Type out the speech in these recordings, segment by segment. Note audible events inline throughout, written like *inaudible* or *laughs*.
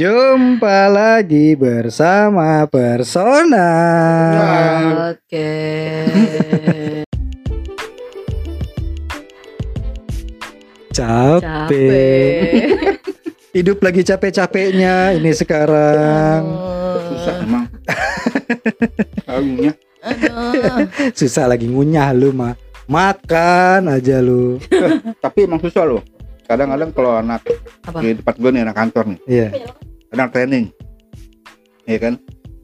Jumpa lagi bersama Persona. Oke. *laughs* Capek. Hidup lagi capek-capeknya ini sekarang. Susah emang. *laughs* Aduh. *laughs* Susah lagi ngunyah lu mah. Makan aja lu. Tapi emang susah loh. Kadang-kadang kalau anak Apa? di tempat gue nih anak kantor nih, Iya. Kadang training, Iya kan?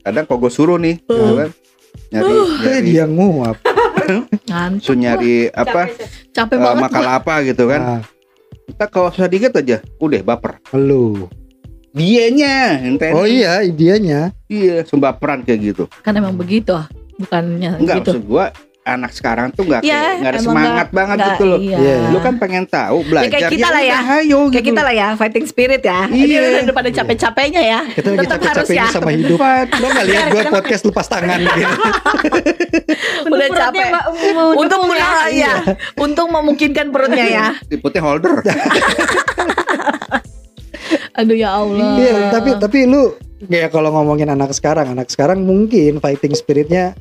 Kadang kalau gue suruh nih, Uh. ya kan? nyari, Eh nyari, dia nguap. Suruh nyari apa, Capek eh, banget. makal apa gitu kan? Ah, Kita kalau susah dikit aja, udah baper. lu. Dianya training. Oh iya, dianya. Iya, sumbaperan kayak gitu. Kan emang begitu ah. Bukannya Enggak gitu. maksud gua anak sekarang tuh nggak Iya, kayak nggak ada emang semangat banget Nggak, gitu loh. Iya. Iya. Lu kan pengen tahu belajar kayak kita lah ya. udah, ayo Kayak gitu. kita lah ya, fighting spirit ya. Iya. Ini udah daripada capek-capeknya ya. Kita lagi Tetap harus capek-capeknya ya. sama hidup. Lo gak lihat gue podcast lepas tangan gitu. *laughs* Udah capek. Untung murah ya. Untung memungkinkan perutnya ya. Tiputnya holder. *laughs* Aduh ya Allah. Iya, tapi tapi lu kayak kalau ngomongin anak sekarang, anak sekarang mungkin fighting spiritnya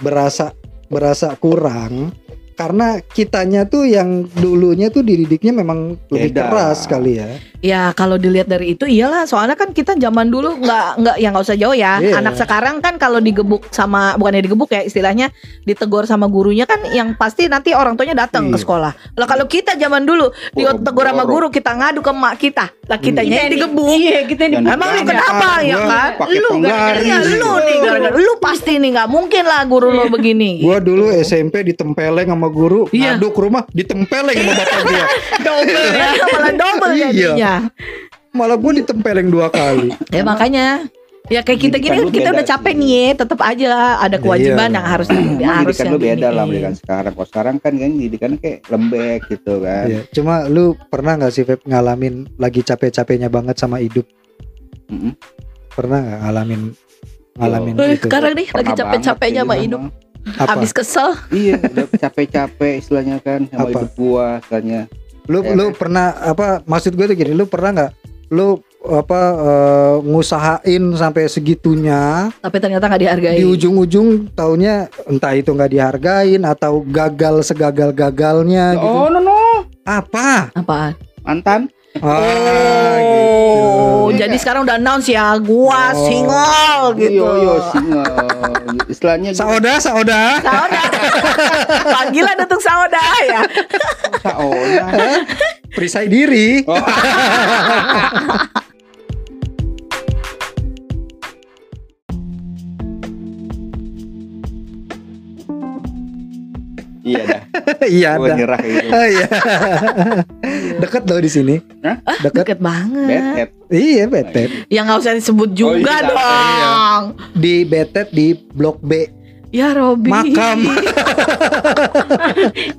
berasa berasa kurang karena kitanya tuh yang dulunya tuh dididiknya memang lebih Beda. keras kali ya. Ya kalau dilihat dari itu iyalah soalnya kan kita zaman dulu nggak nggak ya nggak usah jauh ya Iya. anak sekarang kan kalau digebuk sama bukannya digebuk ya istilahnya ditegur sama gurunya kan yang pasti nanti orang tuanya datang ke Iya. sekolah lah kalau kita zaman dulu ditegur sama guru kita ngadu ke mak kita lah kitanya yang digebuk Iya, kita Dan Emang lu kenapa "Ah, ya kan? Lu penggaris. Iya, lu nih gara-gara lu pasti nih nggak mungkin lah guru lu begini. Gua dulu SMP ditempeleng sama guru, Iya. ngadu ke rumah ditempeleng sama bapak dia. *laughs* double ya, malah double Iya. jadinya. Malah gua ditempeleng dua kali. Ya makanya ya kayak kita gini Pendidikan lu kita udah capek sih. nih ya, tetap aja ada kewajiban Iya. yang harus Emang harus yang lu beda lah ini. pendidikan sekarang. Kalau sekarang kan kan didikannya kayak lembek gitu kan. Iya. Cuma lu pernah nggak sih Feb ngalamin lagi capek-capeknya banget sama hidup? Mm-mm. Pernah nggak ngalamin ngalamin Eh, itu? sekarang nih lagi capek-capeknya sama hidup, gitu, Apa? habis kesel. Iya, *laughs* udah capek-capek istilahnya kan sama Apa? hidup gua istilahnya. Lu Ya, lu pernah apa maksud gue tuh gini, lu pernah nggak lu apa eh, ngusahain sampai segitunya Tapi ternyata nggak dihargai. di ujung-ujung taunya entah itu nggak dihargain atau gagal segagal-gagalnya gitu. Oh, no no. Apa? Apaan? Mantan. Ah, Oh, gitu. jadi sekarang udah announce ya, gua Oh. single gitu. Yo yo single. Istilahnya gua- Saoda, saoda. Sauda. *laughs* Panggilan untuk Sauda ya. Saoda. Perisai diri. Oh. *laughs* Iya dah. *laughs* iya ada. nyerah gitu. Ah, Iya. Deket loh di sini. Hah? Deket. Deket banget. Head. Iya, betet. Ya nggak usah disebut juga iya. dong. Di betet di blok B. Ya Robi. Makam. *laughs*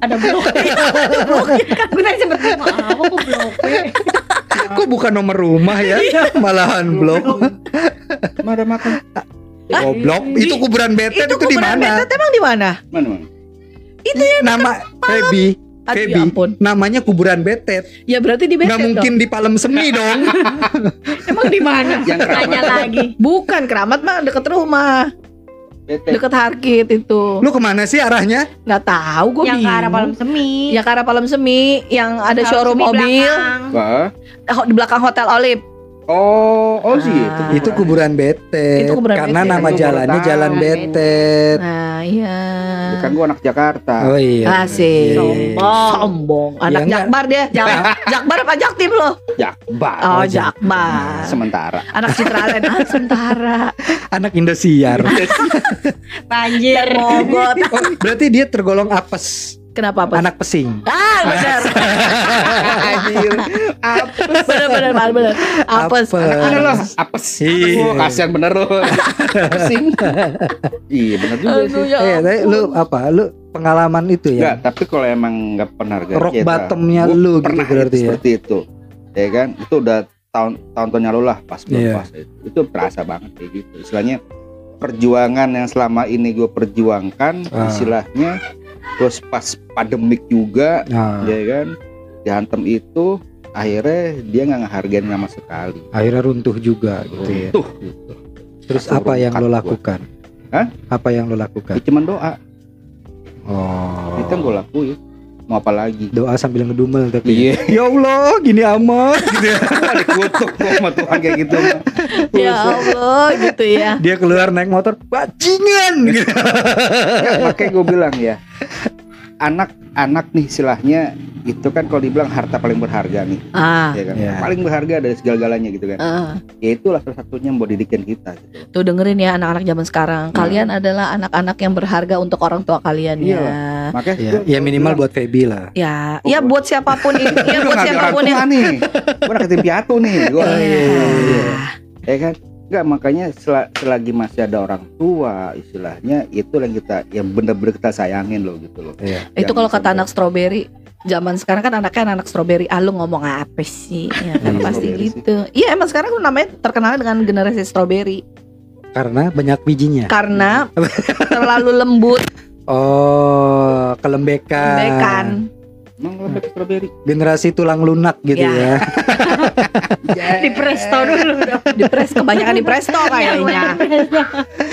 ada blok. Gue tadi ngomong apa kok blok Kok bukan nomor rumah ya? Malahan blok. Mana makan? Oh, blok. Itu kuburan betet itu, di kuburan mana? Betet emang di mana? Mana mana? Itu ya Nama Feby. Aduh, Feby. ya ampun. Namanya kuburan betet. Ya berarti di Betet Nggak mungkin di Palem Semi dong. *laughs* Emang di mana? Yang. Tanya lagi. Bukan keramat mah deket rumah, Bete. deket Harkit itu. Lu ke mana sih arahnya? Nggak tahu gue Yang ke arah Palem. Semi. Ya ke arah Palem Semi yang ada Palem showroom mobil belakang. Eh, di belakang Hotel Olive. Oh, oh sih itu. Ah. Itu kuburan betet. Itu kuburan Karena betet. nama jalannya. Jalan Betet. Nah, iya. Kan gua anak Jakarta. Oh iya. Asik. Iya, iya, iya. Sombong. Sombong. Anak Ya. Jakbar dia. Jak- Jakbar apa Jaktim lo? Jakbar. Oh, Oh, Jakbar. Sementara. Anak Citraland *laughs* ah, sementara. Anak Indosiar. *laughs* Banjir. Mogot. Oh, berarti dia tergolong apes. Kenapa apa? Anak pesing. Ah, benar. *laughs* Benar benar benar. Apes. Apes. Anak- loh, apes. Iya. Oh, kasihan bener loh. Pusing. iya, bener juga Aduh sih. ya. Eh, tapi lu apa? Lu pengalaman itu Enggak, ya? tapi kalau emang nggak pernah harga Rock kita, bottomnya lu gitu pernah berarti ya? seperti itu. Ya kan? Itu udah tahun tahun-tahun lalu lah pas belum Iya. pas itu. Itu terasa banget kayak gitu. Istilahnya perjuangan yang selama ini gue perjuangkan Ah. istilahnya terus pas pandemik juga Nah, ya kan dihantem itu akhirnya dia nggak ngehargain sama sekali Akhirnya runtuh juga gitu ya. tuh gitu. Terus Langsung apa yang lo gua. lakukan? Hah? Apa yang lo lakukan? ya cuman doa Oh. itu yang gue lakuin mau apa lagi Doa sambil ngedumel tapi. iya *laughs* Ya Allah, gini amat. Wah, *laughs* dikutuk gua sama Tuhan kayak gitu. Ya Allah gitu ya. Dia keluar naik motor, bajingan gitu. Ya, makanya gue bilang ya anak-anak nih istilahnya itu kan kalau dibilang harta paling berharga nih Ah. ya kan Iya. paling berharga dari segala-galanya gitu kan ah. ya itulah salah satunya yang buat didikan kita gitu. Tuh dengerin ya anak-anak zaman sekarang. Hmm. Kalian adalah anak-anak yang berharga untuk orang tua kalian Iya. ya. makanya Ya, ya minimal bilang, buat Feby lah. Ya, Oh, *laughs* ya buat siapa pun itu, ya buat siapa pun yang nih gue piatu nih gua *laughs* Iya. ya kan Enggak makanya sel- selagi masih ada orang tua istilahnya itu yang kita yang bener-bener kita sayangin loh gitu loh Iya. Itu kalau kata anak stroberi Zaman sekarang kan anaknya anak stroberi Ah lu ngomong apa sih *laughs* ya kan Hmm, pasti strawberry gitu Iya emang sekarang tuh namanya terkenal dengan generasi stroberi Karena banyak bijinya. Karena *laughs* terlalu lembut Oh, kelembekan. Bekan emang lembek strawberry Generasi tulang lunak gitu Ya. ya. *laughs* Di presto dulu. Dong. Di pres kebanyakan di presto kayaknya.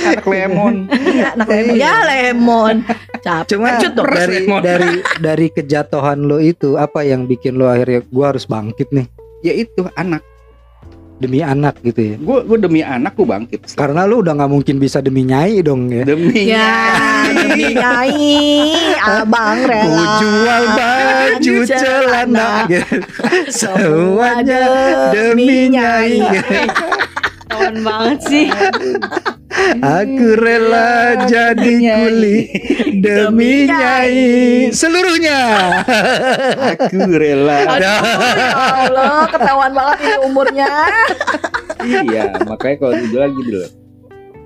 anak lemon. Iya anak lemon. Ya lemon. Capek Cuma dong. dari Lemon. dari dari kejatuhan lo itu apa yang bikin lo akhirnya gua harus bangkit nih? Ya itu anak demi anak gitu ya. gue gue demi anak gue bangkit Karena lo udah nggak mungkin bisa demi nyai dong ya. demi Ya demi nyai Abang Ku rela jual baju celana. *laughs* Semuanya demi nyai. Kawan banget sih. Aku rela jadi kuli *laughs* demi nyai seluruhnya. *laughs* aku rela Aduh, ya Allah, ketahuan banget ini umurnya. *laughs* iya makanya kalau dibilang gitu loh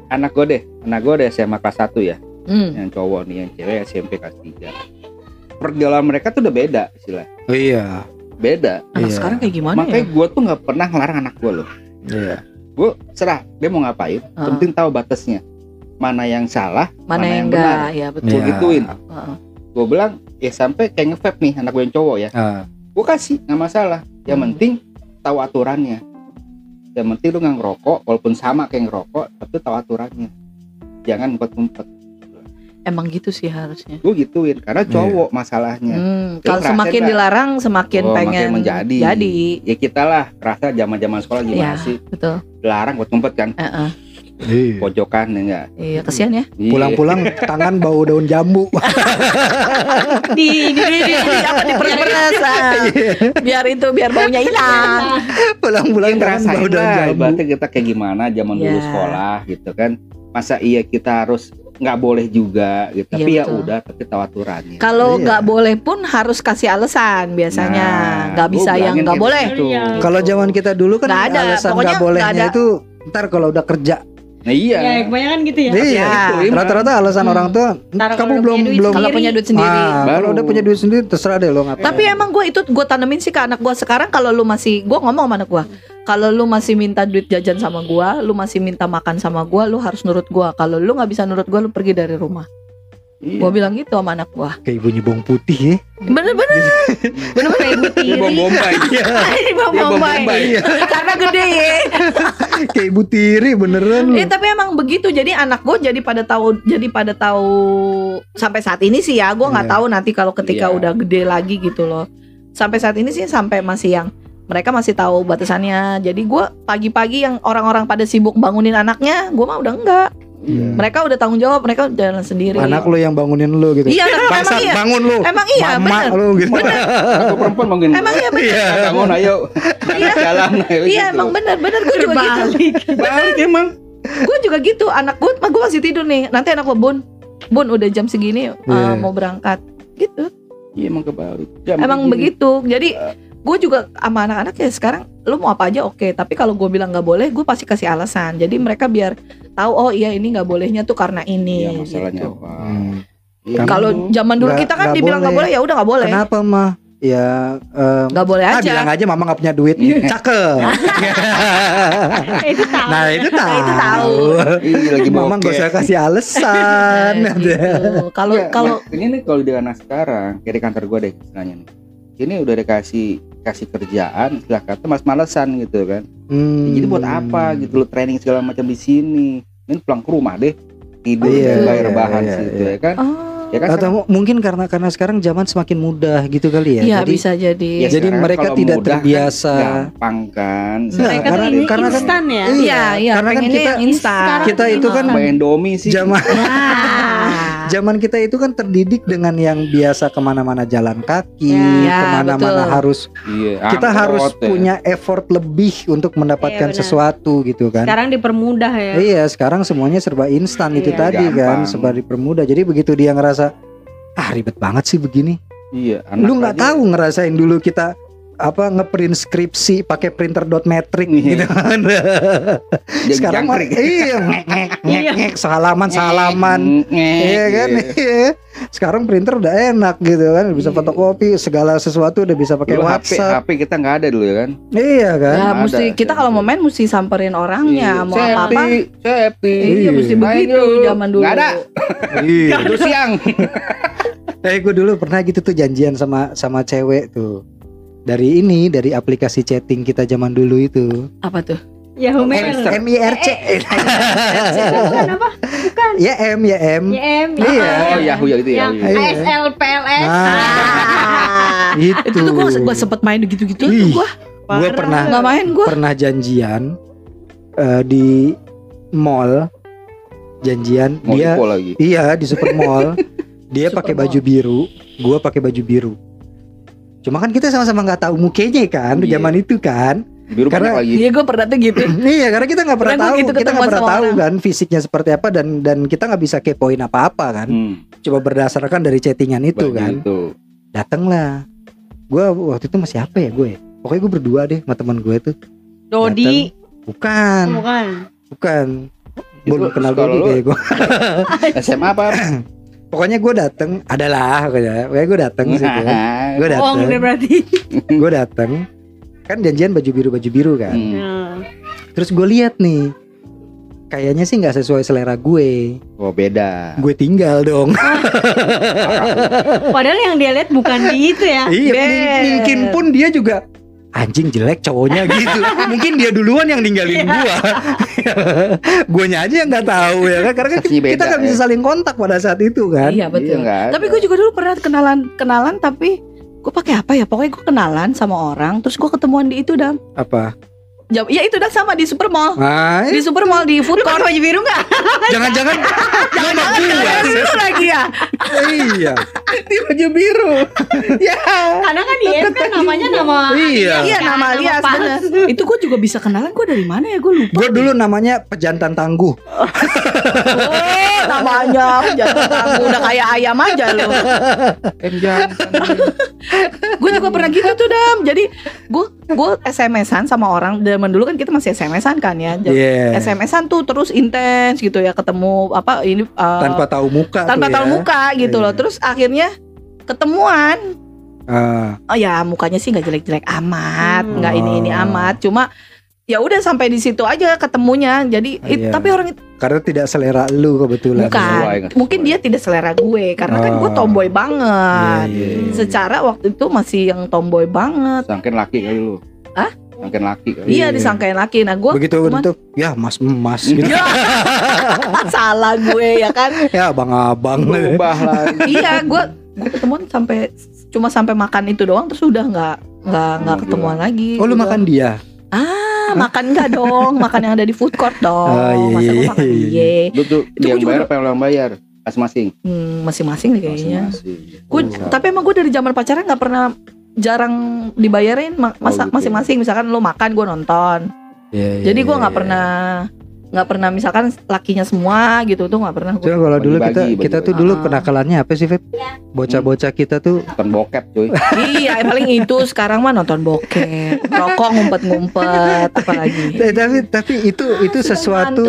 anak gue deh anak gue deh SMA kelas 1 ya Hmm. yang cowok nih yang cewek SMP kelas 3 pergaulan mereka tuh udah beda istilah Oh iya. beda Anak Iya. sekarang kayak gimana makanya ya? gue tuh nggak pernah ngelarang anak gue loh Iya. Gue serah dia mau ngapain Heeh. penting tahu batasnya mana yang salah Mana, yang benar enggak? Ya betul. gue gituin Heeh. gue bilang ya sampai kayak nge nih anak gue yang cowok ya Ah, gue kasih nggak masalah yang Hmm. penting tahu aturannya yang penting lu nggak ngerokok walaupun sama kayak ngerokok tapi tahu aturannya jangan ngumpet-ngumpet Emang gitu sih harusnya. gue gituin karena cowok masalahnya Hmm, kalau semakin dilarang semakin Oh, pengen makin menjadi. Jadi, ya kita lah kerasa zaman zaman sekolah gimana Iya. sih betul. larang buat ngumpet kan Heeh. iya. pojokan ya enggak Iya, kesian ya. Pulang-pulang *laughs* tangan bau daun jambu. *laughs* Di di di, di, di. Apa diperes-peres ah. Biar itu biar baunya hilang. Pulang-pulang tangan bau daun jambu. ibaratnya kita kayak gimana zaman dulu Iya. sekolah gitu kan masa iya kita harus nggak boleh juga gitu Iya, tapi ya betul. udah tapi tahu aturannya Kalau Iya. nggak boleh pun harus kasih alasan biasanya. Nah, Nggak bisa yang nggak boleh. gitu. Kalau zaman kita dulu kan Nggak ada, alasan nggak bolehnya nggak ada. itu ntar kalau udah kerja. nah iya Ya, kebanyakan gitu ya. Iya. Ya. Rata-rata alasan Hmm. orang tua Ntar kamu kalau belum belum Kalau punya duit sendiri. Ah, Baru. kalau udah punya duit sendiri terserah deh lo ngapain. Tapi emang gue itu gue tanemin sih ke anak gue sekarang kalau lu masih gue ngomong sama anak gue kalau lu masih minta duit jajan sama gue, lu masih minta makan sama gue, lu harus nurut gue. Kalau lu nggak bisa nurut gue, lu pergi dari rumah. Iya. Gue bilang gitu sama anak gue. kayak ibunya bawang putih ya. Bener-bener, bener-bener ibu tiri. bom bombay Ini Dia bawang bom bombay. bombay Karena gede ya. *laughs* kayak ibu tiri beneran. Eh tapi emang begitu. Jadi anak gue jadi pada tahu, jadi pada tahu sampai saat ini sih ya. Gue nggak Iya. tahu nanti kalau ketika Iya. udah gede lagi gitu loh. Sampai saat ini sih sampai masih yang mereka masih tahu batasannya. Jadi gue pagi-pagi yang orang-orang pada sibuk bangunin anaknya, gue mah udah enggak. Iya. Mereka udah tanggung jawab, mereka jalan sendiri. Anak lu yang bangunin lu gitu. Iya, emang iya. bangun lu. Emang iya, Mama bener. lu gitu. Aku perempuan mungkin Emang iya bener. Iya. bangun ayo Iya. jalan ayo Iya gitu. emang bener, bener gue juga gitu. Balik. emang Gue juga gitu. Anak gue, gue masih tidur nih. Nanti anak gue bun, bun udah jam segini uh, Iya. mau berangkat. Gitu. iya emang kebalik Jam Emang begini. begitu. Jadi gue juga sama anak-anak ya sekarang lu mau apa aja oke. Tapi kalau gue bilang nggak boleh, gue pasti kasih alasan. Jadi mereka biar tahu oh iya ini nggak bolehnya tuh karena ini. Iya masalahnya gitu. apa Hmm. Iya. Kalau zaman dulu Nggak- kita kan nggak dibilang nggak boleh. boleh. ya udah nggak boleh. Kenapa mah? Ya Nggak boleh ah, aja. bilang aja mama nggak punya duit. *laughs* Cakep. *laughs* Itu tahu. nah itu tahu. itu tahu. Iya lagi Mama bokeh. usah kasih alasan. Gitu. Kalau Iya, kalau ini nih kalau di anak sekarang kayak di kantor gue deh istilahnya nih ini udah dikasih kasih kerjaan istilah kata mas malesan gitu kan Hmm. jadi buat apa gitu lo training segala macam di sini ini pulang ke rumah deh tidur Iya, bayar iya, bahan iya, situ iya. ya kan Oh. ya kan Atau mu- mungkin karena karena sekarang zaman semakin mudah gitu kali ya. Iya Jadi bisa jadi. Ya, jadi sekarang mereka tidak mudah kan terbiasa. gampang kan Nah, Mereka karena- ini karena kan- instan ya. Iya, iya. Karena kan kita- instan. Sekarang kita itu kan Main Indomie sih zaman Nah. *laughs* zaman kita itu kan terdidik dengan yang biasa ke mana-mana jalan kaki, Ya, ke mana-mana betul. harus iya, kita harus ya. punya effort lebih untuk mendapatkan Iya, sesuatu gitu kan. Sekarang dipermudah ya. Iya, sekarang semuanya serba instan itu Iya. tadi kan, Gampang. serba dipermudah. Jadi begitu dia ngerasa ah ribet banget sih begini. iya anak Lu nggak tahu ngerasain dulu kita apa ngeprint skripsi pakai printer dot metric Iya. gitu kan. *laughs* Sekarang mah, iya *laughs* ngek ngek salaman salaman. Iya kan? Iya. Sekarang printer udah enak gitu kan, bisa Iya. fotokopi segala sesuatu udah bisa pakai Dulu HP, WhatsApp. HP kita nggak ada dulu ya kan Iya kan? Ya, Ada, mesti kita kalau mau main mesti samperin orangnya, mau Iya. apa-apa. Sepi, Iya, mesti begitu zaman dulu. Nggak ada. Iya. Itu siang. *laughs* Eh gue dulu pernah gitu tuh janjian sama sama cewek tuh. Dari ini, dari aplikasi chatting kita zaman dulu itu. Apa tuh? Yahoo Mail. Friendster. M I R C. Bukan apa? Ya M ya M. YM. Iya. Oh, Yahoo ya itu. Iya. ASL PLS. Itu. Itu tuh gua gua sempet main gitu-gitu tuh. Gua pernah Nggak main gua. pernah janjian eh, di mall. Janjian dia lagi. Iya di super mall *laughs* dia pakai baju biru, gua pakai baju biru. Cuma kan kita sama-sama nggak tahu mukanya kan Iya. zaman itu kan. Biru Karena- lagi. Iya gua pernah tuh gitu. *clears throat* iya karena kita nggak pernah tahu, gitu kita nggak pernah tahu orang. kan fisiknya seperti apa dan dan kita nggak bisa kepoin apa-apa kan. Hmm, Coba berdasarkan dari chattingan itu baju kan. itu. Datanglah. Gua waktu itu masih apa ya gue? Pokoknya gue berdua deh sama teman gue tuh. Dodi. Bukan, Bukan. bukan. Gue kenal Dodi kayak gue. *laughs* SMA apa? *clears throat* Pokoknya gue dateng, adalah pokoknya. Pokoknya gue dateng situ. *laughs* Gue Bohong dateng. deh berarti. *laughs* gue dateng kan janjian baju biru baju biru kan Hmm. Nah. terus gue lihat nih kayaknya sih nggak sesuai selera gue Oh beda. gue tinggal dong *laughs* Padahal yang dia lihat bukan di itu ya. iya mungkin pun dia juga anjing jelek cowoknya gitu mungkin dia duluan yang ninggalin gua *laughs* guanya aja yang nggak tahu ya kan karena kan kita beda, nggak bisa ya. saling kontak pada saat itu kan Iya betul. Iya. Tapi gue juga dulu pernah kenalan kenalan tapi gue pakai apa ya? Pokoknya gue kenalan sama orang, terus gue ketemuan di itu dam. apa Jam, ya itu dah sama di supermall. ah Di supermall di food court. baju biru nggak? jangan-jangan *laughs* nama gua Itu lagi ya. iya *laughs* di baju biru. *laughs* ya. Karena kan dia kan namanya nama. Iya. Iya Kan, nama alias. Itu gue juga bisa kenalan gue dari mana ya gue lupa. gue dulu namanya pejantan tangguh Oh, namanya jangan kamu udah kayak ayam aja lo. M jantan. Gue juga pernah gitu tuh dam. Jadi gue gue SMS-an sama orang zaman dulu kan kita masih SMS-an kan ya. Jadi Iya. SMS-an tuh terus intens gitu ya ketemu apa ini uh, tanpa tahu muka tanpa tahu ya. muka gitu loh. Iya. Terus akhirnya ketemuan. Ah, Oh ya mukanya sih nggak jelek-jelek amat, Hmm. nggak ini ini Oh. amat. Cuma ya udah sampai di situ aja ketemunya. Jadi it- Iya. tapi orang itu karena tidak selera lu kebetulan. bukan, sesuai, nggak mungkin dia tidak selera gue karena kan gue Oh. tomboy Iya, banget. iya, iya. Secara waktu itu masih yang tomboy banget. Sangkin laki kali lu. Hah? Sangkin laki kali. Iya Iya. disangkain laki. Nah gue begitu cuman- itu ya mas emas gitu *laughs* Ya. salah gue ya kan. ya abang-abang Berubah lagi. iya gue gue ketemuan sampai cuma sampai makan itu doang terus udah nggak nggak nggak Oh, ketemuan lagi. oh lu Udah. makan dia Ah, makan enggak dong, makan yang ada di food court dong. Oh, iya, Masa gue iya, makan iya. dia? Lu tuh Itu yang bayar apa yang bayar? Masing-masing. Hmm, masing-masing deh kayaknya. Gue Oh. tapi emang gue dari zaman pacaran nggak pernah jarang dibayarin ma- masa Oh, gitu. masing-masing misalkan lo makan gue nonton. Iya, Jadi iya, gue iya, nggak iya. pernah nggak pernah misalkan lakinya semua gitu tuh nggak pernah. Coba Gua. kalau dulu kita Bagi-bagi, kita tuh bagi-bagi. dulu Ah. kenakalannya apa sih Feb? Bocah-bocah kita tuh *laughs* Nonton bokep cuy. iya, paling itu sekarang mah nonton bokep, rokok ngumpet-ngumpet, apalagi. Eh, tapi tapi itu itu Sudah sesuatu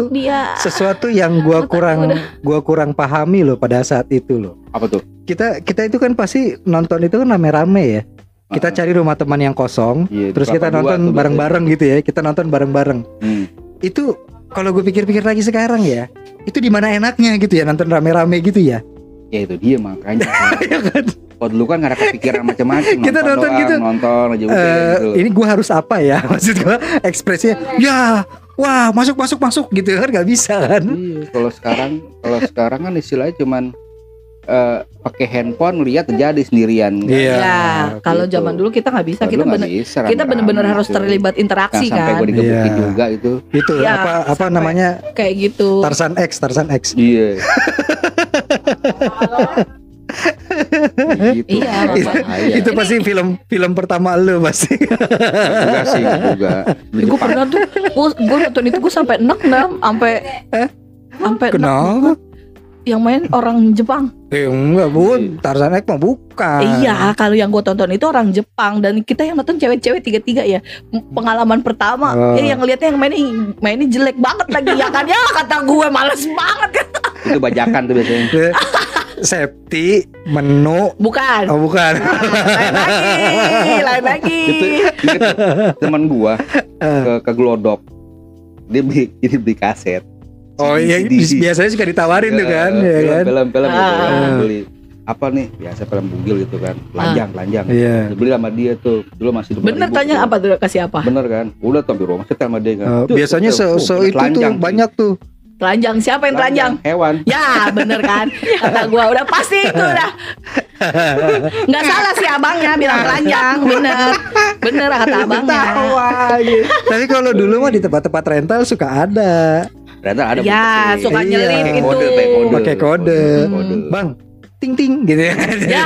sesuatu yang gua kurang udah. gua kurang pahami loh pada saat itu loh. Apa tuh? Kita kita itu kan pasti nonton itu kan rame-rame ya. Kita Ah. cari rumah teman yang kosong, Iya, terus kita nonton tuh bareng-bareng gitu ya. Kita nonton bareng-bareng. Hmm. Itu kalau gue pikir-pikir lagi sekarang ya, itu di mana enaknya gitu ya nonton rame-rame gitu ya. ya itu dia makanya *laughs* kalau dulu kan gak ada kepikiran macam-macam Kita nonton doang, gitu. nonton aja udah Eh, gitu. ini gua harus apa ya *laughs* maksud gua ekspresinya ya wah masuk masuk masuk gitu kan nggak bisa kan Iya, kalau sekarang kalau sekarang kan istilahnya cuman eh, pakai handphone lihat terjadi sendirian Iya. Ya, kalau gitu. zaman dulu kita nggak bisa, kita bener bisa, kita bener-bener harus gitu. terlibat interaksi Nah, sampai kan, gue digebukin Iya. juga itu itu Iya, apa apa sampai- namanya kayak gitu. Tarsan X Tarsan X iya *laughs* gitu. Iya, bahaya. itu pasti film film pertama lu pasti juga sih juga gue pernah tuh, gue nonton itu gue sampai enak nam, sampai sampai enek kenapa yang main orang Jepang. eh, enggak bun Tarsan X mah bukan Iya, kalau yang gue tonton itu orang Jepang dan kita yang nonton cewek-cewek tiga-tiga ya. Pengalaman pertama, Oh. ya yang ngeliatnya yang mainnya mainnya jelek banget lagi ya kan ya kata gue males banget kan. itu bajakan tuh biasanya *laughs* Eh, Septi menu Bukan. oh bukan lain lagi, lain lagi. itu inget teman gua Eh. ke ke Glodok dia beli ini beli kaset oh iya biasanya suka ditawarin tuh kan Eh, ya kan? film film gitu kan. Ah. beli apa nih? Biasa film bugil gitu kan telanjang telanjang. Iya. Beli sama dia tuh dulu masih Bener 2000 tanya tuh. apa tuh kasih apa? bener kan? Udah tuh di rumah setel sama dia kan. Eh, Tuh, biasanya se, tuh, se tuh, itu tuh banyak tuh. Telanjang siapa yang telanjang? hewan. Ya bener kan? *laughs* Kata gua udah pasti itu udah Nggak salah sih abangnya bilang telanjang Bener. Bener kata abangnya. Tapi kalau dulu mah di tempat-tempat rental suka ada ternyata ada Ya, suka Iya. nyelip Pakai itu kode, pakai kode. pakai kode Kode. bang ting ting gitu ya. Ya.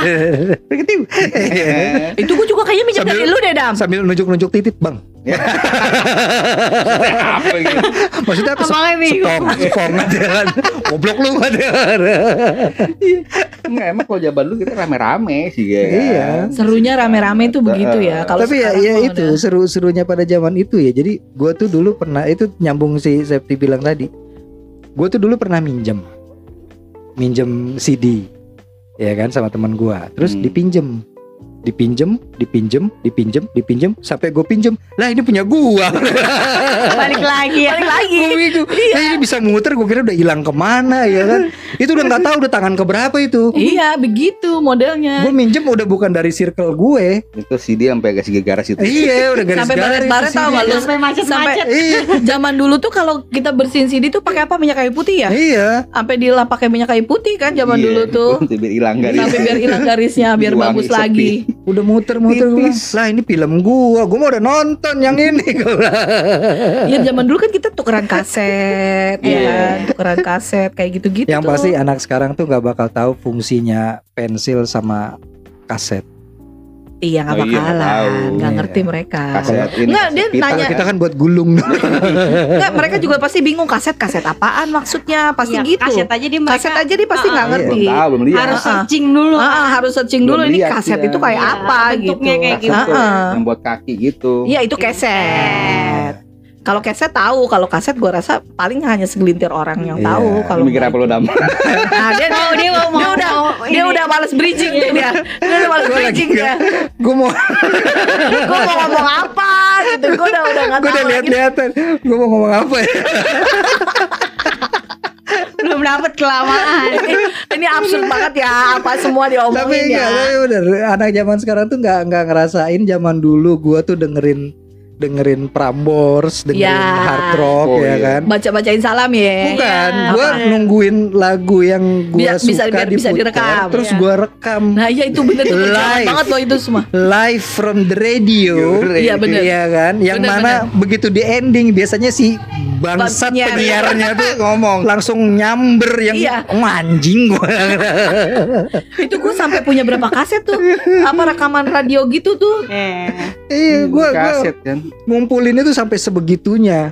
*laughs* *laughs* Itu gua juga kayaknya minjem dari lu deh Dam. sambil nunjuk-nunjuk titit bang. Apa gitu maksudnya apa sepong sepong aja kan? Goblok lu ada Enggak, emang kalau zaman dulu kita rame-rame sih ya. Kan? Iya. Serunya rame-rame itu begitu ya. Kalau tapi ya, ya itu seru-serunya pada zaman itu ya. Jadi gua tuh dulu pernah itu nyambung si Septi bilang tadi gue tuh dulu pernah minjem minjem CD ya kan sama teman gua terus Hmm. dipinjem dipinjem dipinjem dipinjem dipinjem sampai gue pinjem. Lah ini punya gua. *laughs* Balik lagi ya. Balik lagi. Gua bingung. Iya. Lah, ini bisa muter gue kira udah hilang ke mana ya kan? Itu udah nggak tahu udah tangan keberapa itu. Iya begitu modelnya. Gue minjem udah bukan dari circle gue. Itu CD sampai agak segala garis itu. Iya udah garis Sampai baret-baret tau gak lu? Sampai macet-macet. iya. Zaman dulu tuh kalau kita bersihin CD tuh pakai apa? Minyak kayu putih ya? Iya. Sampai dilap pakai minyak kayu putih kan zaman Iya, dulu tuh. Untuk biar hilang garis. Sampai biar hilang garisnya Biar bagus sepi. lagi udah muter-muter gua lah ini film gua gua mau udah nonton yang ini. *laughs* Gua bilang. Ya zaman dulu kan kita tukeran kaset ya Iya. kan? Tukeran kaset kayak gitu-gitu yang pasti anak sekarang tuh nggak bakal tahu fungsinya pensil sama kaset Iya nggak Oh iya, nggak bakalan nggak Iya. ngerti mereka kaset ini Nggak, kaset dia pita. nanya. Kita kan buat gulung *laughs* Nggak, mereka juga pasti bingung kaset kaset apaan maksudnya pasti Iya, gitu Kaset aja di mereka kaset aja dia pasti nggak Ah, ngerti belum tahu belum harus Ah, ah. searching dulu. Ah, ah, harus searching Belum dulu ini lihat kaset dia. itu kayak Iya, apa gitu bentuknya kayak Kaset tuh, Ah, ah. yang buat kaki gitu Iya itu keset kalau keset tahu kalau kaset gua rasa paling hanya segelintir orang yang Iya. tahu kalau mikir apa lu dam *laughs* Nah, dia, Oh, dia mau- dia mau- udah mau dia ini. udah males bridging tuh dia. Dia udah males bridging dia. gue mau *laughs* Gue mau ngomong apa gitu. Gue udah udah nggak gue tahu udah lagi. lihat-lihatan gue mau ngomong apa ya *laughs* Belum dapat kelamaan. Ini absurd banget ya apa semua tapi diomongin enggak ya. tapi bener anak zaman sekarang tuh nggak nggak ngerasain zaman dulu gua tuh dengerin dengerin Prambors dengerin Ya. hard rock Oh, ya iya. kan Baca-bacain salam ya. Bukan, Iya. gua Apa? nungguin lagu yang gua Biar- bisa- suka biar bisa diputar, direkam. terus Iya. gua rekam Nah iya itu bener tuh Live. banget loh itu semua. live from the radio. Iya, bener. Iya kan, yang Bener, mana begitu di ending biasanya si bangsat Penyiar. penyiarnya tuh *laughs* ngomong langsung nyamber yang Iya. "Oh, anjing gua. *laughs* Itu gue sampai punya berapa kaset tuh? Apa rekaman radio gitu tuh? Eh. iya, gua gua kaset kan ngumpulin itu sampai sebegitunya.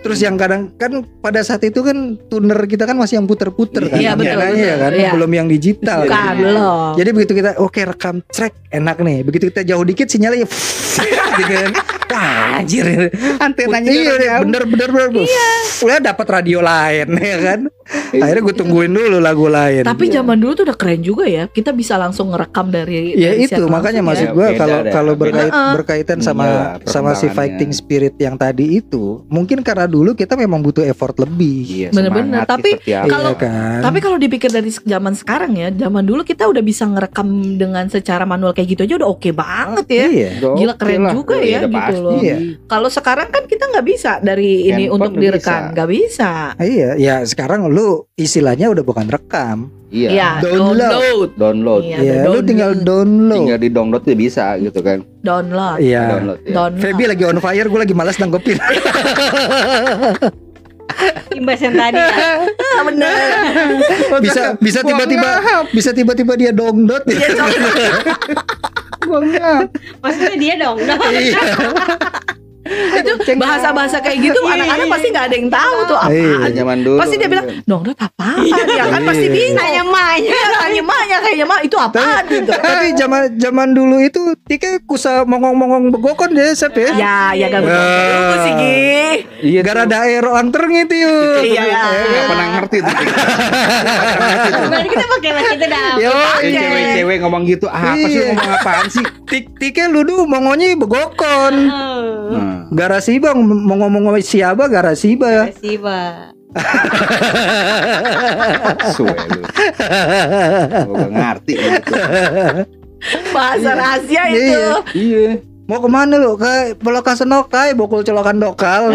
Terus yang kadang kan pada saat itu kan tuner kita kan masih yang puter-puter kan, Iya, betul, betul. ya kan, Iya. belum yang digital. Bukan kan. belum. Jadi begitu kita oke rekam track enak nih. Begitu kita jauh dikit sinyalnya *laughs* gitu kan. Anjir. Antenanya iya, bener bener bener. Iya. Udah dapat radio lain *laughs* ya kan. Iya. Akhirnya gue tungguin dulu lagu lain. Tapi zaman dulu tuh udah keren juga ya. Kita bisa langsung ngerekam dari Ya dari itu makanya maksud ya. gue kalau kalau berkait, berkaitan sama Iya, sama si fighting spirit yang tadi itu mungkin karena dulu kita memang butuh effort lebih. Iya, Bener-bener. semangat Tapi kalau- Iya kan. Tapi kalau dipikir dari zaman sekarang ya, zaman dulu kita udah bisa ngerekam dengan secara manual kayak gitu aja udah oke banget ya. Iya. Gila, keren juga Iya, ya, udah gitu loh. Iya. Kalau sekarang kan kita nggak bisa dari ini Handphone untuk nggak direkam, bisa. nggak bisa. Iya, ya sekarang lu istilahnya udah bukan rekam. Iya. Iya, Download. download. Download. Iya, ada lu tinggal download. Tinggal di download tuh bisa gitu kan. download. Iya. Download ya. Download. Feby lagi on fire, gue lagi malas nanggepin. *laughs* Imbas yang tadi ya. Ah, *laughs* bener. bisa bisa tiba-tiba bisa tiba-tiba dia download. *laughs* Iya, download. Maksudnya dia dong. dong. Iya. *laughs* itu bahasa-bahasa kayak gitu anak-anak pasti nggak ada yang tahu tuh Iya. apaan. Zaman dulu. Pasti dia bilang, download apaan? Ya kan pasti Iya. bingung. Nanya mahnya. Iya, tanya mahnya kayaknya mah itu apaan gitu. Tapi zaman zaman dulu itu Tika kusa mongong-mongong begokon deh Sep ya. Ya, ya gak Ya. begitu sih. Iya. Gara daerah orang tereng itu yuk. Iya. Gak pernah ngerti tuh. Kita pakai bahasa itu dah. Yo, Eh, Cewek-cewek ngomong gitu apa sih Iya. ngomong apaan sih? tik tiknya lu dulu mongonya begokon. Nah, Garasi bang mau ngomong sama siapa garasi ba. Kasih, *laughs* Pak. suwe lu. Gak ngerti gitu. Bahasa rahasia itu. Iya. Iya. Mau ke mana lu? Ke Pelokan Senokai, bokul colokan dokal. *laughs*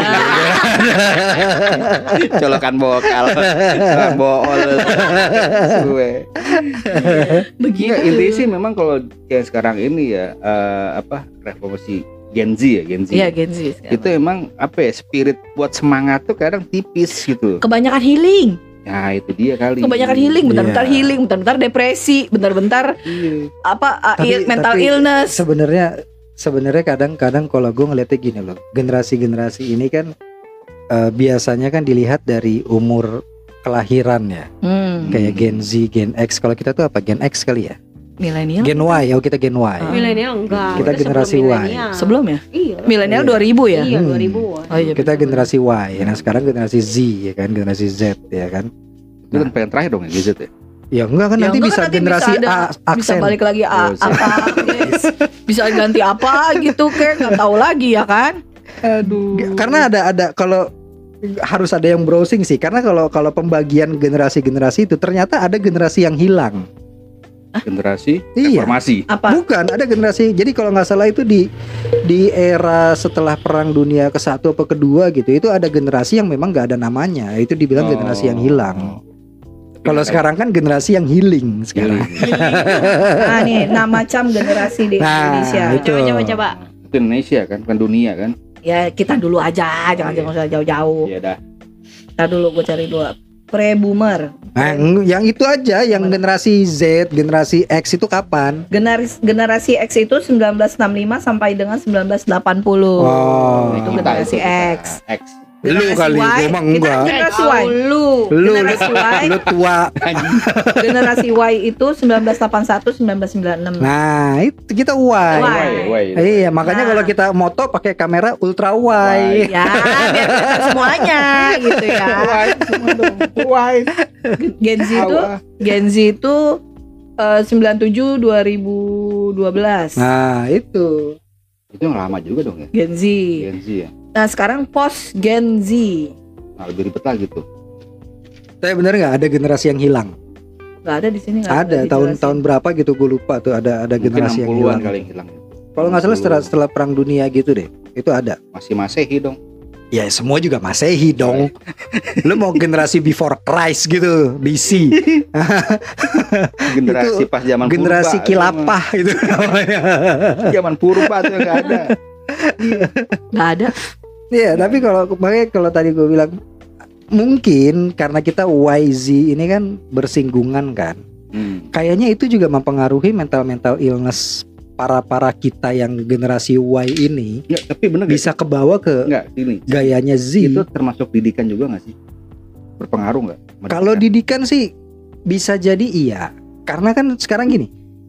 Colokan bokal. Colokan bool. Suwe. Begitu. Iya, intinya sih memang kalau kayak sekarang ini ya eh, apa revolusi Gen Z ya Gen Z. Iya Gen Z sekarang. Itu emang apa ya spirit buat semangat tuh kadang tipis gitu. Kebanyakan healing, Nah itu dia kali. kebanyakan healing, bentar-bentar Iya. healing, bentar-bentar depresi, bentar-bentar Iya. apa uh, Tapi- il- mental tapi illness. Sebenarnya sebenarnya kadang-kadang kalau gue ngeliatnya gini loh, generasi-generasi ini kan eh, biasanya kan dilihat dari umur kelahiran ya, Hmm, kayak Gen Z, Gen X. Kalau kita tuh apa? Gen X kali ya? Milenial Gen Y, oh kita Gen Y. Ah. Milenial enggak. Kita Itu generasi sebelum Y. sebelum ya? Iya. Milenial Iya. 2000 ya? Iya, Hmm. 2000-an. Oh iya. Kita betul. generasi Y, nah sekarang generasi Z ya kan, generasi Z ya kan. Itu kan pengen terakhir dong ya gadget ya. Ya enggak kan Ya, nanti enggak bisa kan nanti generasi bisa ada- A, bisa aksen. balik lagi A, Oh, apa bisa ganti apa gitu kayak nggak tahu lagi ya kan Aduh. Karena ada ada kalau harus ada yang browsing sih karena kalau kalau pembagian generasi-generasi itu ternyata ada generasi yang hilang. Generasi Iya. reformasi. apa Bukan, ada generasi. Jadi kalau nggak salah itu di di era setelah Perang Dunia ke satu atau kedua gitu, itu ada generasi yang memang nggak ada namanya. Itu dibilang generasi yang Oh. hilang. Kalau sekarang kan generasi yang healing sekarang. nah nih nah macam generasi di Nah, Indonesia itu. Coba coba coba. Itu Indonesia kan, bukan dunia kan? ya kita dulu aja jangan jangan usah jauh-jauh Iya dah. kita dulu gue cari dulu pre boomer Nah, ng- yang itu aja, yang generasi Z, generasi X itu kapan? generasi generasi X itu 1965 sampai dengan 1980 Wow. itu generasi kita. X X. Lu kali, Y, mah kita enggak. generasi Y lu. Lu, generasi Y lu tua. generasi Y itu 1981 1996 Nah, itu kita Y. Y. Why? Iya, makanya Nah. kalau kita moto pakai kamera ultra wide. ya biar semuanya gitu ya Why? Semua dong. Why? Gen Z itu. Gen Z itu eh, 97 2012 Nah, itu. Itu yang lama juga dong ya. Gen Z. Gen Z ya. Nah sekarang post Gen Z Nah, lebih ribet lagi tuh. Tapi bener nggak ada generasi yang hilang? nggak ada di sini nggak Ada tahun-tahun berapa gitu gue lupa tuh ada ada Mungkin generasi yang 60-an hilang. kali yang hilang. Kalau nggak salah setelah setelah perang dunia gitu deh. Itu ada. Masih Masehi dong. Ya semua juga Masehi dong. *laughs* Lu mau generasi before Christ gitu, BC. *laughs* Generasi pas zaman generasi purba. kilapah itu namanya. Zaman purba tuh nggak ada. nggak ada Iya, tapi kalau makanya kalau tadi gue bilang mungkin karena kita YZ ini kan bersinggungan kan. Hmm. Kayaknya itu juga mempengaruhi mental-mental illness para-para kita yang generasi Y ini Nggak, tapi bener gak bisa kebawa ke Enggak, gini. gayanya Z. Itu termasuk didikan juga nggak sih? Berpengaruh nggak? Kalau didikan sih bisa jadi iya. Karena kan sekarang gini,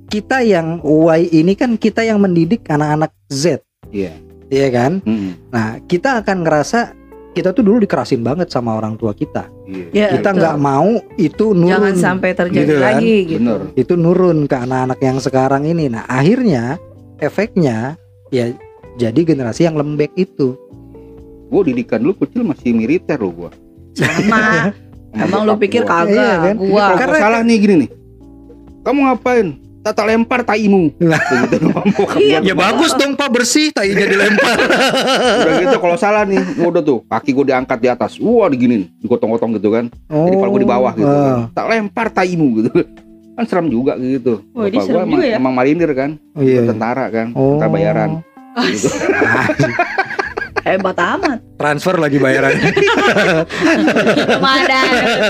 kita yang Y ini kan kita yang mendidik anak-anak Z. Iya. Iya kan? Hmm, Nah, kita akan ngerasa kita tuh dulu dikerasin banget sama orang tua kita. iya. Ya, kita nggak mau itu nurun. Jangan sampai terjadi gitu kan. lagi gitu. Bener. Itu nurun ke anak-anak yang sekarang ini. Nah, akhirnya efeknya ya jadi generasi yang lembek itu. Gue didikan dulu kecil masih militer loh gue. Sama. *laughs* Emang lu pikir kagak? Iya kan? Gua Karena- salah nih gini nih. Kamu ngapain? Tata lempar taimu. Lah. *laughs* Begitu. Iya, Ya bagus dong Pak bersih tainya dilempar. Udah gitu kalau salah nih, udah tuh kaki gue diangkat di atas, wah diginin, digotong-gotong gitu kan. Jadi kalau gue di bawah gitu, ah. kan. tak lempar taimu gitu. Kan serem juga gitu. Wah, ini Bapak gua emang, ya. emang marinir kan, Oh, iya. tentara kan, Oh. tentara bayaran. Gitu. *laughs* hebat amat. Transfer lagi bayaran. *laughs* Belum ada.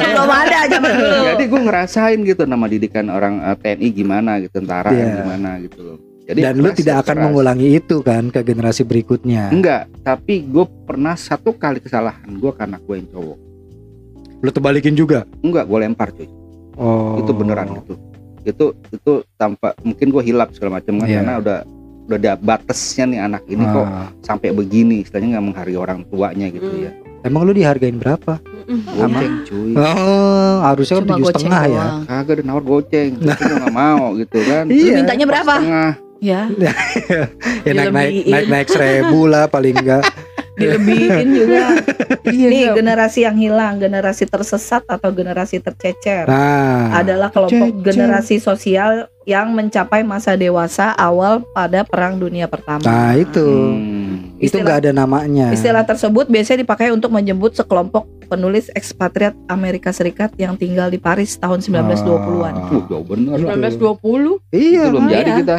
Belum ada zaman dulu. Jadi gue ngerasain gitu nama didikan orang eh, TNI gimana gitu, tentara Iya. gimana gitu loh. Jadi Dan lu keras, tidak akan keras. mengulangi itu kan ke generasi berikutnya. Enggak, tapi gue pernah satu kali kesalahan gue karena gue yang cowok. Lu terbalikin juga. Enggak, gue lempar cuy. Oh. itu beneran gitu itu itu tanpa mungkin gue hilap segala macam kan Iya. karena udah udah ada batasnya nih anak ini kok Ah. sampai begini istilahnya nggak menghargai orang tuanya gitu Hmm. ya Emang lu dihargain berapa? goceng cuy Oh, harusnya kan Cuma tujuh goceng setengah ya. doang. kagak ada nawar goceng tapi gue nggak mau gitu kan Lu Iya. mintanya berapa? setengah *laughs* Ya, Ya naik naik naik naik seribu lah paling enggak. *laughs* dilebihin *laughs* juga. Iya, Nih iya. generasi yang hilang, generasi tersesat atau generasi tercecer Nah, adalah kelompok Cecer. generasi sosial yang mencapai masa dewasa awal pada Perang Dunia Pertama. nah itu. Hmm. Itu enggak ada namanya. Istilah tersebut biasanya dipakai untuk menyebut sekelompok penulis ekspatriat Amerika Serikat yang tinggal di Paris tahun 1920-an. Ah. Uh, jauh bener Itu. 1920. Iya, itu belum jadi Iya. kita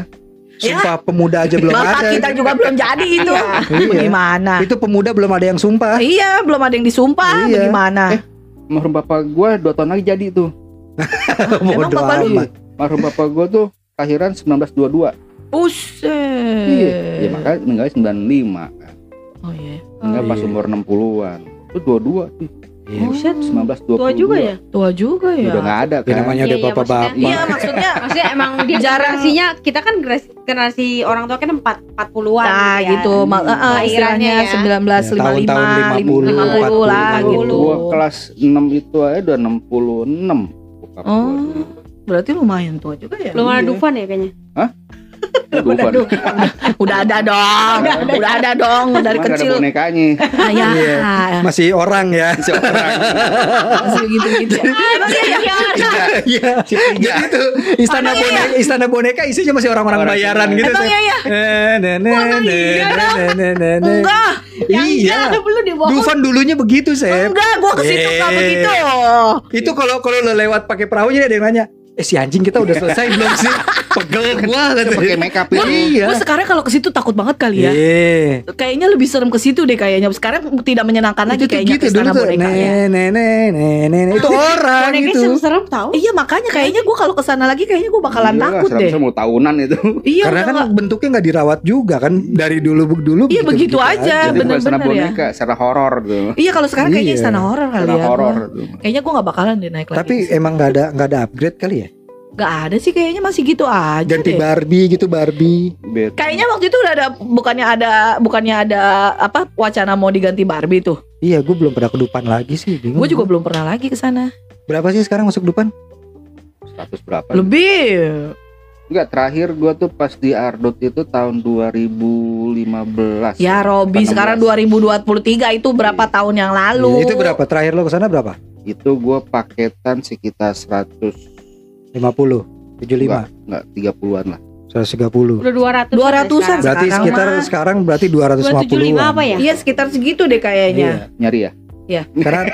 Sumpah pemuda aja belum Bapak ada. kita juga belum jadi itu. Iya. Bagaimana? Itu pemuda belum ada yang sumpah. Iya, belum ada yang disumpah. Iya. Bagaimana? Eh, Marhum bapak gue dua tahun lagi jadi tuh *laughs* Emang bapak lu? Marhum bapak gue tuh kelahiran 1922 Buset. Iya Ya makanya meninggal 95 kan Oh iya. Meninggal Oh, pas iya. umur 60-an Itu dua-dua tuh Iya. Buset. 1922 Tua juga ya? Tua juga ya. Udah nggak ada Ya, kan namanya Iya, udah iya, bapak-bapak. Iya, maksudnya Maksudnya *laughs* emang dia Jarang. generasinya kita kan generasi, generasi orang tua kan 4 40-an Nah ya. gitu, ma- eh, eh, Kelahirannya istilahnya ya. 1955, Ya, tahun-tahun 50 lah 40. gitu. Gua kelas 6 itu aja udah 66 bokap gua Oh, berarti lumayan tua juga ya. Belum ada Iya. Dufan ya kayaknya udah, udah, udah ada dong, udah, udah, ada dong dari Mas kecil. Ada bonekanya. Ah, ya. Iya. Masih orang ya. Masih orang. Masih gitu gitu. Ah, iya iya. iya. Jadi itu istana Padang boneka, iya. istana boneka isinya masih orang-orang orang bayaran gitu. Emang iya iya. Enggak. Iya. Dufan dulunya begitu, Seb. Enggak, gua ke situ enggak eh. begitu. Itu kalau kalau lewat pakai perahu jadi ada yang nanya, "Eh si anjing kita udah selesai belum sih?" *laughs* Pegel gua pakai make up itu Iya. Gua sekarang kalau ke situ takut banget kali ya. Iya. Kayaknya lebih serem ke situ deh kayaknya. Sekarang tidak menyenangkan lagi Itu kayaknya gitu ke dulu istana tuh. boneka ya. Ne, ne, ne, ne, ne, ne. Itu orang gitu. serem-serem tahu. Iya makanya kayaknya gua kalau ke sana lagi kayaknya gua bakalan Iyalah, takut deh. mau tahunan itu Iya, Karena kan bentuknya nggak dirawat juga kan dari dulu dulu Iya, begitu aja. bener-bener ya. boneka secara horor tuh Iya kalau sekarang kayaknya Iya. istana horor kali ya. horor Kayaknya gua nggak bakalan deh naik lagi. Tapi emang nggak ada nggak ada upgrade kali ya? Gak ada sih kayaknya masih gitu aja Ganti deh. Barbie gitu Barbie. Bet. Kayaknya waktu itu udah ada bukannya ada bukannya ada apa wacana mau diganti Barbie tuh. Iya, gue belum pernah ke Dupan lagi sih. Bingung. Gue juga belum pernah lagi ke sana. Berapa sih sekarang masuk Dupan? 100 berapa Lebih. Enggak, terakhir gua tuh pas di Ardot itu tahun 2015. Ya Robi 16. sekarang 2023 itu berapa tahun yang lalu? Iya, itu berapa? Terakhir lo ke sana berapa? Itu gua paketan sekitar 100 50, 75, enggak 30-an lah. 130. Udah 200 200-an. Berarti Sekarang sekitar mah. sekarang berarti 250 275 apa ya? Iya sekitar segitu deh kayaknya. Nyari ya? Karena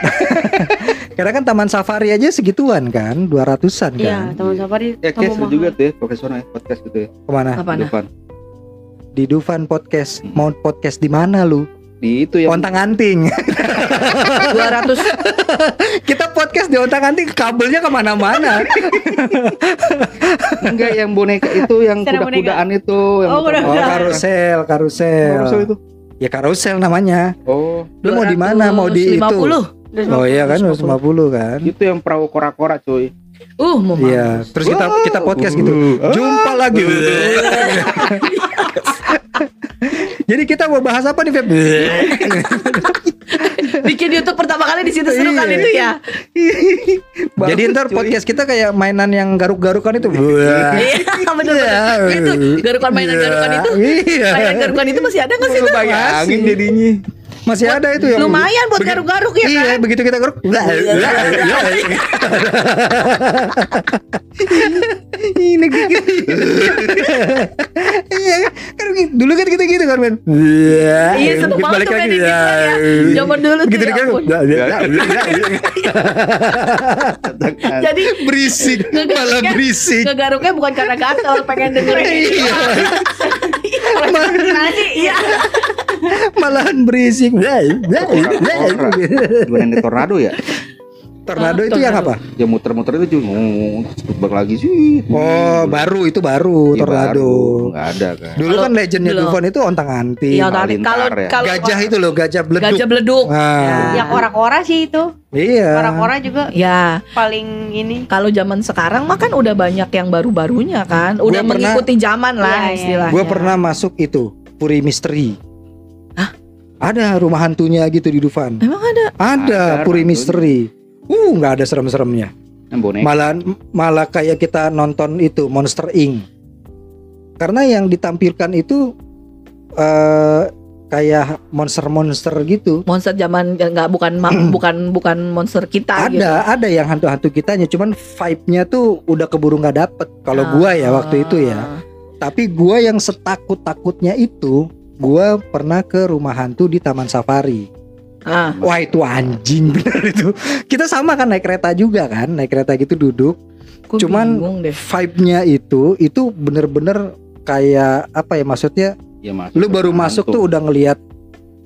*laughs* karena kan Taman Safari aja segituan kan, 200-an kan. Iya, teman safari Ya kayak seru juga tuh ya, profesional ya, podcast gitu ya. Ke mana? Nah? Depan. Di Dufan Podcast. Mau podcast di mana lu? Di itu yang Ontang anting. *laughs* 200 Kita podcast di ontang anting kabelnya ke mana-mana. enggak yang boneka itu yang kuda-kudaan itu yang Oh, muter- Oh kuda-kuda. karusel, karusel. Karusel itu. Ya karusel namanya. Oh, Lu mau di mana? Mau di itu? 250. Oh iya kan 250. 250 kan. itu yang perahu kora-kora cuy. Uh, mau Iya, terus kita kita podcast gitu. Uh, Jumpa lagi. *laughs* Jadi kita mau bahas apa nih Feb? *laughs* Bikin YouTube pertama kali di situ seru kan Iya. itu ya. *laughs* Jadi ntar podcast kita kayak mainan yang garuk-garukan itu. Iya *laughs* bener Itu garukan mainan garukan itu. Iya. Mainan garukan itu masih ada nggak sih itu? Bayangin jadinya. Masih ada itu yang Lumayan buat garuk-garuk ya Iya, kan? begitu kita garuk. Ini gitu. Iya, kan dulu kan kita gitu kan, Men. Iya, seneng banget Balik tuh lagi. main gitu ya. Zaman dulu Gitu ya kan. ampun. Jadi berisik, malah berisik. ngegaruknya bukan karena gatel, pengen dengerin. Iya. Nasi, iya. Malahan berisik. Gimana tornado ya? Tornado itu yang apa? Ya muter-muter itu juga oh, balik lagi sih. Oh, baru itu baru Iya, tornado. baru. Nggak ada kan. Dulu kan legendnya. Dufan itu ontang anting. Iya, kalau ya. kalau Gajah itu loh, gajah beleduk. gajah beleduk. Nah, Yang ora-ora sih itu. iya. Ora-ora juga Ya, paling ini. kalau zaman sekarang mah kan udah banyak yang baru-barunya kan, udah Gua pernah- mengikuti zaman Iya, iya. lah istilahnya. Gue pernah masuk itu Puri Misteri. Hah? Ada rumah hantunya gitu di Dufan. Emang ada? Ada Ada Puri. Misteri. Uh, nggak ada serem-seremnya. Malah malah kayak kita nonton itu Monster Inc. Karena yang ditampilkan itu eh kayak monster-monster gitu. Monster zaman nggak bukan *clears throat* bukan bukan monster kita gitu. Ada, ada yang hantu-hantu kitanya, cuman vibe-nya tuh udah keburu nggak dapet. Kalau Ah. gua ya waktu itu ya. Tapi gua yang setakut-takutnya itu, gua pernah ke rumah hantu di Taman Safari. Ah, Wah itu anjing *laughs* bener itu. Kita sama kan naik kereta juga kan, naik kereta gitu duduk. gua Cuman. Vibe-nya itu, itu bener-bener kayak apa ya maksudnya? Ya, masuk Lu baru masuk tuh udah ngelihat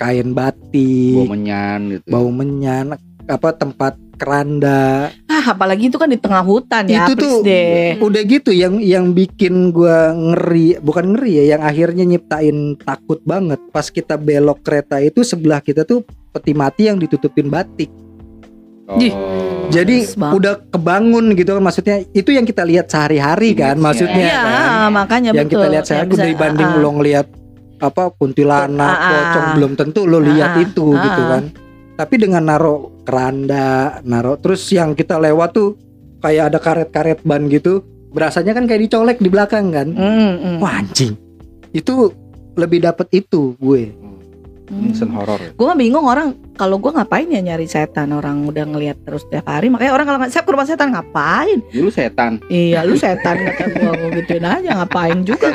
kain bau batik, menyan gitu. bau menyan, apa tempat keranda. Ah, apalagi itu kan di tengah hutan ya, Itu tuh deh. udah gitu yang yang bikin gua ngeri bukan ngeri ya yang akhirnya nyiptain takut banget pas kita belok kereta itu sebelah kita tuh peti mati yang ditutupin batik Oh. Ih. jadi udah kebangun gitu kan maksudnya itu yang kita lihat sehari-hari kan maksudnya Iya, kan? makanya yang betul. kita lihat sehari Yang bisa- dibanding ah, lo ngelihat apa kuntilanak Ah, ah. pocong belum tentu lo lihat Ah, itu ah. gitu kan tapi dengan naro keranda naro terus yang kita lewat tuh kayak ada karet-karet ban gitu berasanya kan kayak dicolek di belakang kan Mm, mm. Wah anjing Itu lebih dapet itu gue sen horor. ya. Gue bingung orang kalau gue ngapain ya nyari setan orang udah ngelihat terus tiap hari makanya orang kalau nggak saya ke rumah setan ngapain Dulu setan. iya lu setan *laughs* kata gue gue gituin aja ngapain juga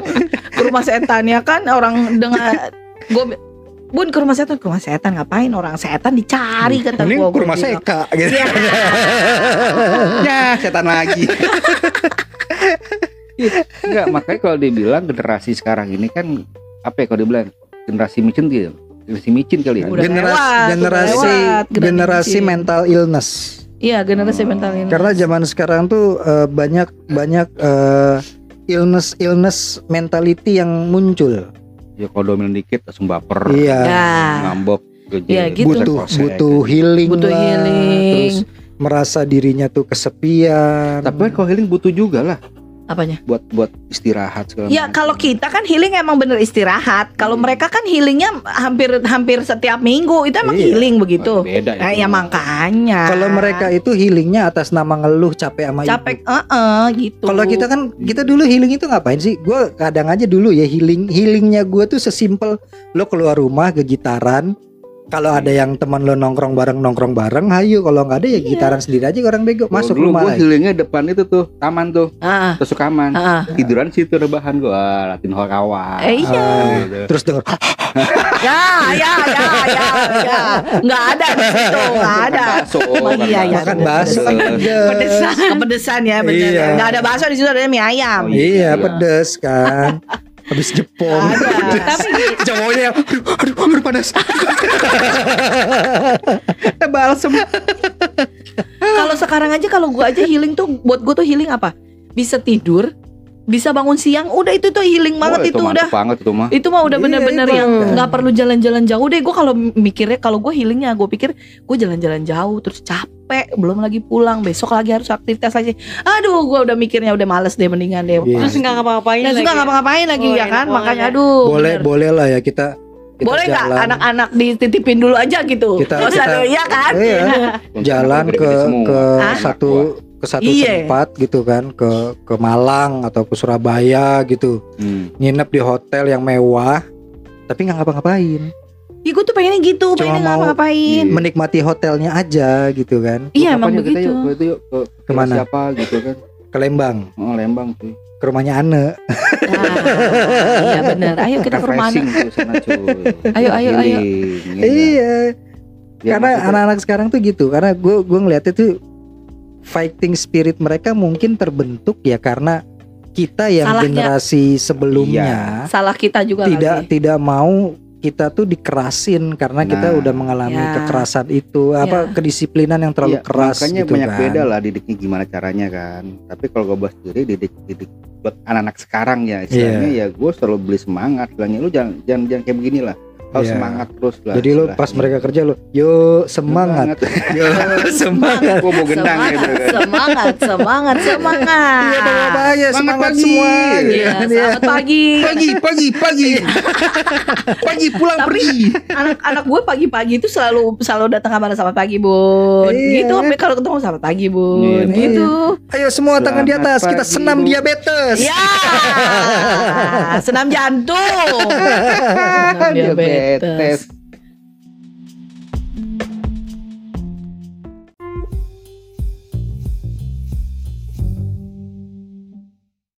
ke rumah setan ya kan orang dengan gue bun ke rumah setan ke rumah setan ngapain orang setan dicari kata Ini gue ke rumah seka gitu. Iya. *laughs* ya setan lagi. *laughs* Enggak, makanya kalau dibilang generasi sekarang ini kan apa ya kalau dibilang generasi micin gitu. Generasi micin kali ya. Udah generasi lewat, udah generasi lewat, generasi generasi. mental illness. iya generasi mental ini Karena zaman sekarang tuh eh, banyak banyak eh, illness illness mentality yang muncul. Ya kalau dominan dikit langsung baper, Iya. ya ngambek, Iya, gitu. Butuh butuh healing butuh lah, healing Terus merasa dirinya tuh kesepian. Tapi kan kalau healing butuh juga lah apanya buat buat istirahat segala Ya kalau kita kan healing emang bener istirahat. Kalau Hmm. mereka kan healingnya hampir hampir setiap minggu itu emang Iya. healing begitu. Beda Nah, ya makanya. Kalau mereka itu healingnya atas nama ngeluh capek sama ibu. capek, eh gitu. Kalau kita kan kita dulu healing itu ngapain sih? Gue kadang aja dulu ya healing healingnya gue tuh sesimpel lo keluar rumah ke gitaran. Kalau ada yang teman lo nongkrong bareng nongkrong bareng, hayu. Kalau nggak ada ya Iya. gitaran sendiri aja orang bego masuk dulu rumah gua lagi. healingnya depan itu tuh taman tuh Ah, tusuk kaman ah, ah. tiduran situ rebahan gua latin kawan Eh, iya. Gitu. Terus denger *laughs* ya, ya, ya, ya, ya. Nggak ada di situ, nggak ada. Oh, iya, iya. makan bakso. Pedesan, kepedesan ya bener. Iya. Nggak ada bakso di situ ada mie ayam. Oh, Iya Iya. pedes kan. *laughs* Habis jepong. Ada. *laughs* Tapi Cowoknya yang aduh, aduh, aduh panas. *laughs* balsem Kalau sekarang aja kalau gua aja healing tuh buat gua tuh healing apa? Bisa tidur, bisa bangun siang, udah itu tuh healing banget itu, udah. Oh, banget itu mah Itu mah udah Iya, bener-bener itu. yang nggak perlu jalan-jalan jauh deh. Gue kalau mikirnya kalau gue healingnya, gue pikir gue jalan-jalan jauh terus capek, belum lagi pulang, besok lagi harus aktivitas lagi. Aduh, gue udah mikirnya udah males deh mendingan deh. Iya. terus nggak ngapa-ngapain lagi. suka ngapa-ngapain lagi Oh, ya kan, makanya ya. aduh. boleh bener. boleh lah ya kita Kita Boleh nggak anak-anak dititipin dulu aja gitu? Kita- Nggak usah kita- dulu, iya kan? Iya. *laughs* jalan ke ke Ah. satu ke satu Iya. tempat gitu kan ke ke Malang atau ke Surabaya gitu Hmm. nginep di hotel yang mewah tapi nggak ngapa-ngapain Ih, gue tuh pengennya gitu, Cuma pengennya mau- ngapa-ngapain. Iya. menikmati hotelnya aja gitu kan Iya, emang yuk kita begitu. yuk, Itu yuk ke ke Ke mana? siapa gitu kan? ke Lembang Oh, Lembang tuh. ke rumahnya Ane Ah, iya benar. Ayo kita ke rumah tuh sana cuy. Ayo, ayo, ayo. Ya iya Ya, karena anak-anak sekarang tuh gitu karena gue gue ngeliatnya tuh fighting spirit mereka mungkin terbentuk ya karena kita yang Salahnya- generasi sebelumnya Salah kita juga tidak lagi. tidak mau kita tuh dikerasin karena kita Nah. udah mengalami Ya. kekerasan itu apa Ya. kedisiplinan yang terlalu Iya, keras makanya gitu banyak kan. beda lah didiknya gimana caranya kan tapi kalau gue bahas sendiri didik didik buat anak-anak sekarang ya istilahnya Iya. ya gue selalu beli semangat bilangnya lu jangan jangan jangan kayak begini lah harus Iya. semangat terus lah Jadi lo pas mereka kerja lo, yo semangat, *laughs* yo semangat. gue mau gendang semangat, gitu semangat, semangat, semangat. Iya ya Semangat semangat pagi. semua. Iya, gitu kan, ya. selamat pagi. pagi pagi pagi pagi pulang Tapi- pergi Anak-anak gue pagi-pagi itu selalu selalu datang kabar selamat pagi bun. Iya. Gitu, sampai kalau ketemu selamat pagi bun. Iya, gitu. Ayo semua tangan di atas, kita pagi, senam Bu. diabetes. Ya, senam jantung. Senam *laughs* diabetes Te, te,